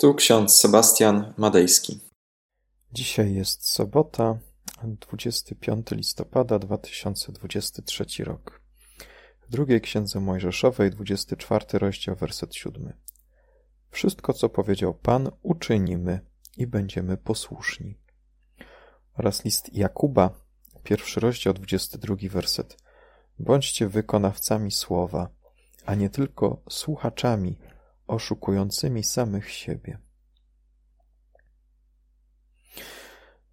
Tu ksiądz Sebastian Madejski. Dzisiaj jest sobota, 25 listopada 2023 rok. W drugiej księdze Mojżeszowej, 24 rozdział, werset 7. Wszystko, co powiedział Pan, uczynimy i będziemy posłuszni. Oraz list Jakuba, pierwszy rozdział, 22 werset. Bądźcie wykonawcami słowa, a nie tylko słuchaczami oszukującymi samych siebie.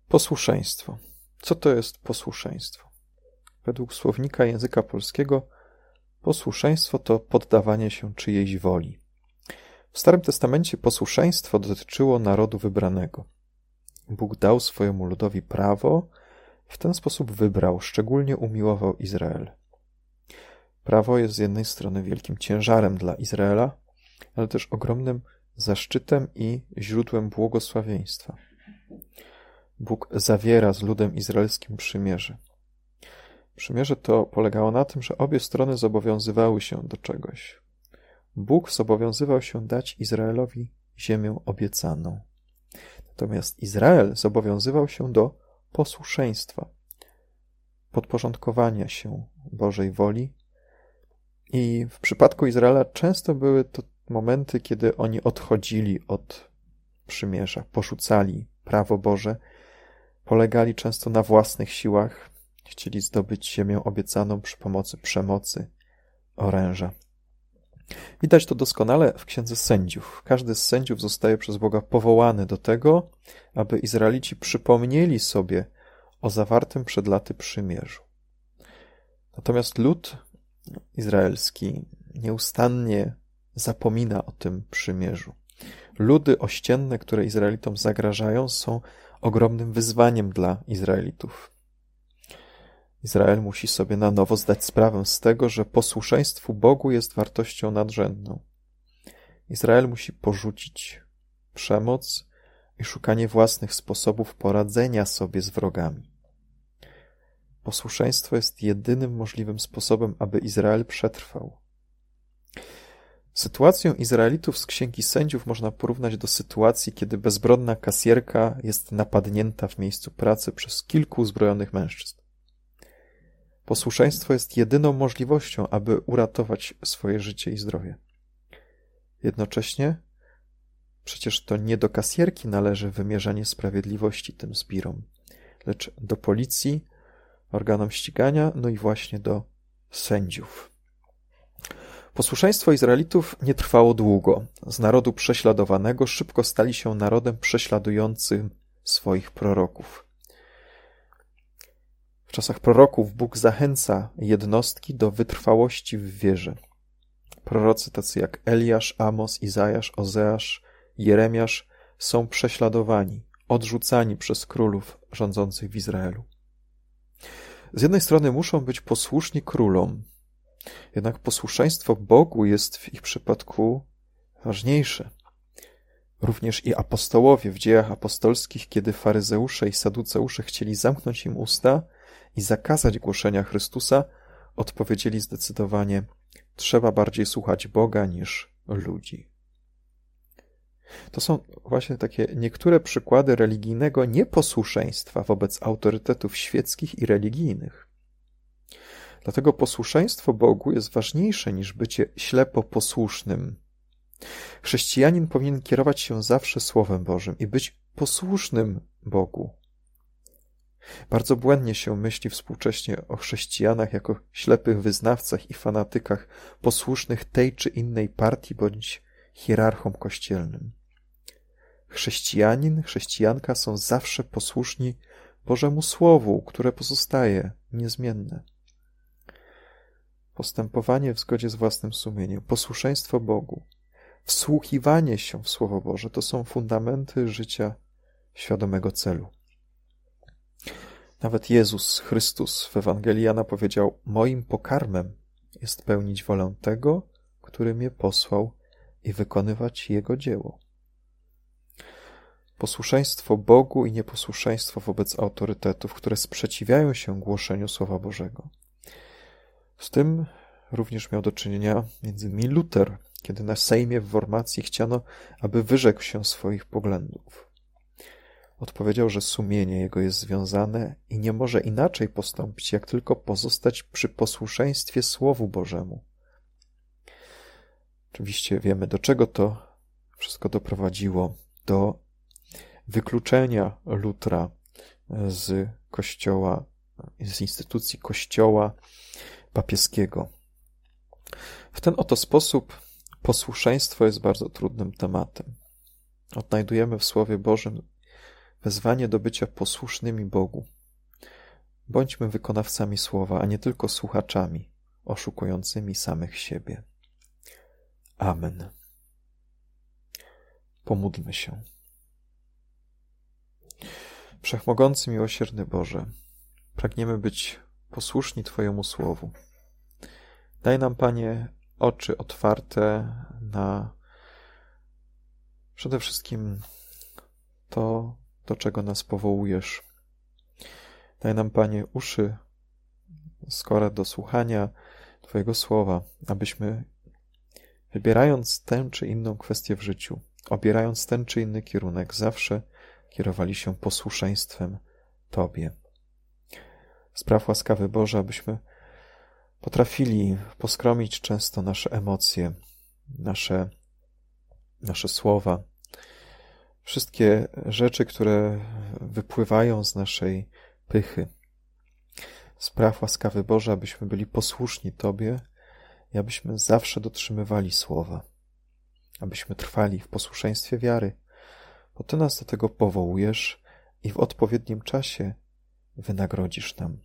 Posłuszeństwo. Co to jest posłuszeństwo? Według słownika języka polskiego posłuszeństwo to poddawanie się czyjejś woli. W Starym Testamencie posłuszeństwo dotyczyło narodu wybranego. Bóg dał swojemu ludowi prawo w ten sposób wybrał, szczególnie umiłował Izrael. Prawo jest z jednej strony wielkim ciężarem dla Izraela, ale też ogromnym zaszczytem i źródłem błogosławieństwa. Bóg zawiera z ludem izraelskim przymierze. Przymierze to polegało na tym, że obie strony zobowiązywały się do czegoś. Bóg zobowiązywał się dać Izraelowi ziemię obiecaną. Natomiast Izrael zobowiązywał się do posłuszeństwa, podporządkowania się Bożej woli. I w przypadku Izraela często były to momenty, kiedy oni odchodzili od przymierza, porzucali prawo Boże, polegali często na własnych siłach, chcieli zdobyć ziemię obiecaną przy pomocy przemocy, oręża. Widać to doskonale w księdze sędziów. Każdy z sędziów zostaje przez Boga powołany do tego, aby Izraelici przypomnieli sobie o zawartym przed laty przymierzu. Natomiast lud izraelski nieustannie zapomina o tym przymierzu. Ludy ościenne, które Izraelitom zagrażają, są ogromnym wyzwaniem dla Izraelitów. Izrael musi sobie na nowo zdać sprawę z tego, że posłuszeństwu Bogu jest wartością nadrzędną. Izrael musi porzucić przemoc i szukanie własnych sposobów poradzenia sobie z wrogami. Posłuszeństwo jest jedynym możliwym sposobem, aby Izrael przetrwał. Sytuację Izraelitów z Księgi Sędziów można porównać do sytuacji, kiedy bezbronna kasjerka jest napadnięta w miejscu pracy przez kilku uzbrojonych mężczyzn. Posłuszeństwo jest jedyną możliwością, aby uratować swoje życie i zdrowie. Jednocześnie przecież to nie do kasjerki należy wymierzanie sprawiedliwości tym zbirom, lecz do policji, organom ścigania, no i właśnie do sędziów. Posłuszeństwo Izraelitów nie trwało długo. Z narodu prześladowanego szybko stali się narodem prześladującym swoich proroków. W czasach proroków Bóg zachęca jednostki do wytrwałości w wierze. Prorocy tacy jak Eliasz, Amos, Izajasz, Ozeasz, Jeremiasz są prześladowani, odrzucani przez królów rządzących w Izraelu. Z jednej strony muszą być posłuszni królom, jednak posłuszeństwo Bogu jest w ich przypadku ważniejsze. Również i apostołowie w dziejach apostolskich, kiedy faryzeusze i saduceusze chcieli zamknąć im usta i zakazać głoszenia Chrystusa, odpowiedzieli zdecydowanie: Trzeba bardziej słuchać Boga niż ludzi. To są właśnie takie niektóre przykłady religijnego nieposłuszeństwa wobec autorytetów świeckich i religijnych. Dlatego posłuszeństwo Bogu jest ważniejsze niż bycie ślepo posłusznym. Chrześcijanin powinien kierować się zawsze Słowem Bożym i być posłusznym Bogu. Bardzo błędnie się myśli współcześnie o chrześcijanach jako ślepych wyznawcach i fanatykach posłusznych tej czy innej partii bądź hierarchom kościelnym. Chrześcijanin, chrześcijanka są zawsze posłuszni Bożemu Słowu, które pozostaje niezmienne. Postępowanie w zgodzie z własnym sumieniem, posłuszeństwo Bogu, wsłuchiwanie się w Słowo Boże to są fundamenty życia świadomego celu. Nawet Jezus Chrystus w Ewangelii Jana powiedział: Moim pokarmem jest pełnić wolę tego, który mnie posłał i wykonywać jego dzieło. Posłuszeństwo Bogu i nieposłuszeństwo wobec autorytetów, które sprzeciwiają się głoszeniu Słowa Bożego. Z tym również miał do czynienia między innymi Luter, kiedy na Sejmie w Wormacji chciano, aby wyrzekł się swoich poglądów. Odpowiedział, że sumienie jego jest związane i nie może inaczej postąpić, jak tylko pozostać przy posłuszeństwie Słowu Bożemu. Oczywiście wiemy, do czego to wszystko doprowadziło. Do wykluczenia Lutra z kościoła, z instytucji kościoła papieskiego. W ten oto sposób posłuszeństwo jest bardzo trudnym tematem. Odnajdujemy w Słowie Bożym wezwanie do bycia posłusznymi Bogu. Bądźmy wykonawcami słowa, a nie tylko słuchaczami, oszukującymi samych siebie. Amen. Pomódlmy się. Wszechmogący, miłosierny Boże, pragniemy być posłuszni Twojemu słowu. Daj nam, Panie, oczy otwarte na przede wszystkim to, do czego nas powołujesz. Daj nam, Panie, uszy skore do słuchania Twojego słowa, abyśmy wybierając tę czy inną kwestię w życiu, obierając ten czy inny kierunek, zawsze kierowali się posłuszeństwem Tobie. Spraw łaskawy Boże, abyśmy potrafili poskromić często nasze emocje, nasze, nasze słowa, wszystkie rzeczy, które wypływają z naszej pychy. Spraw łaskawy Boże, abyśmy byli posłuszni Tobie i abyśmy zawsze dotrzymywali słowa, abyśmy trwali w posłuszeństwie wiary, bo Ty nas do tego powołujesz i w odpowiednim czasie wynagrodzisz nam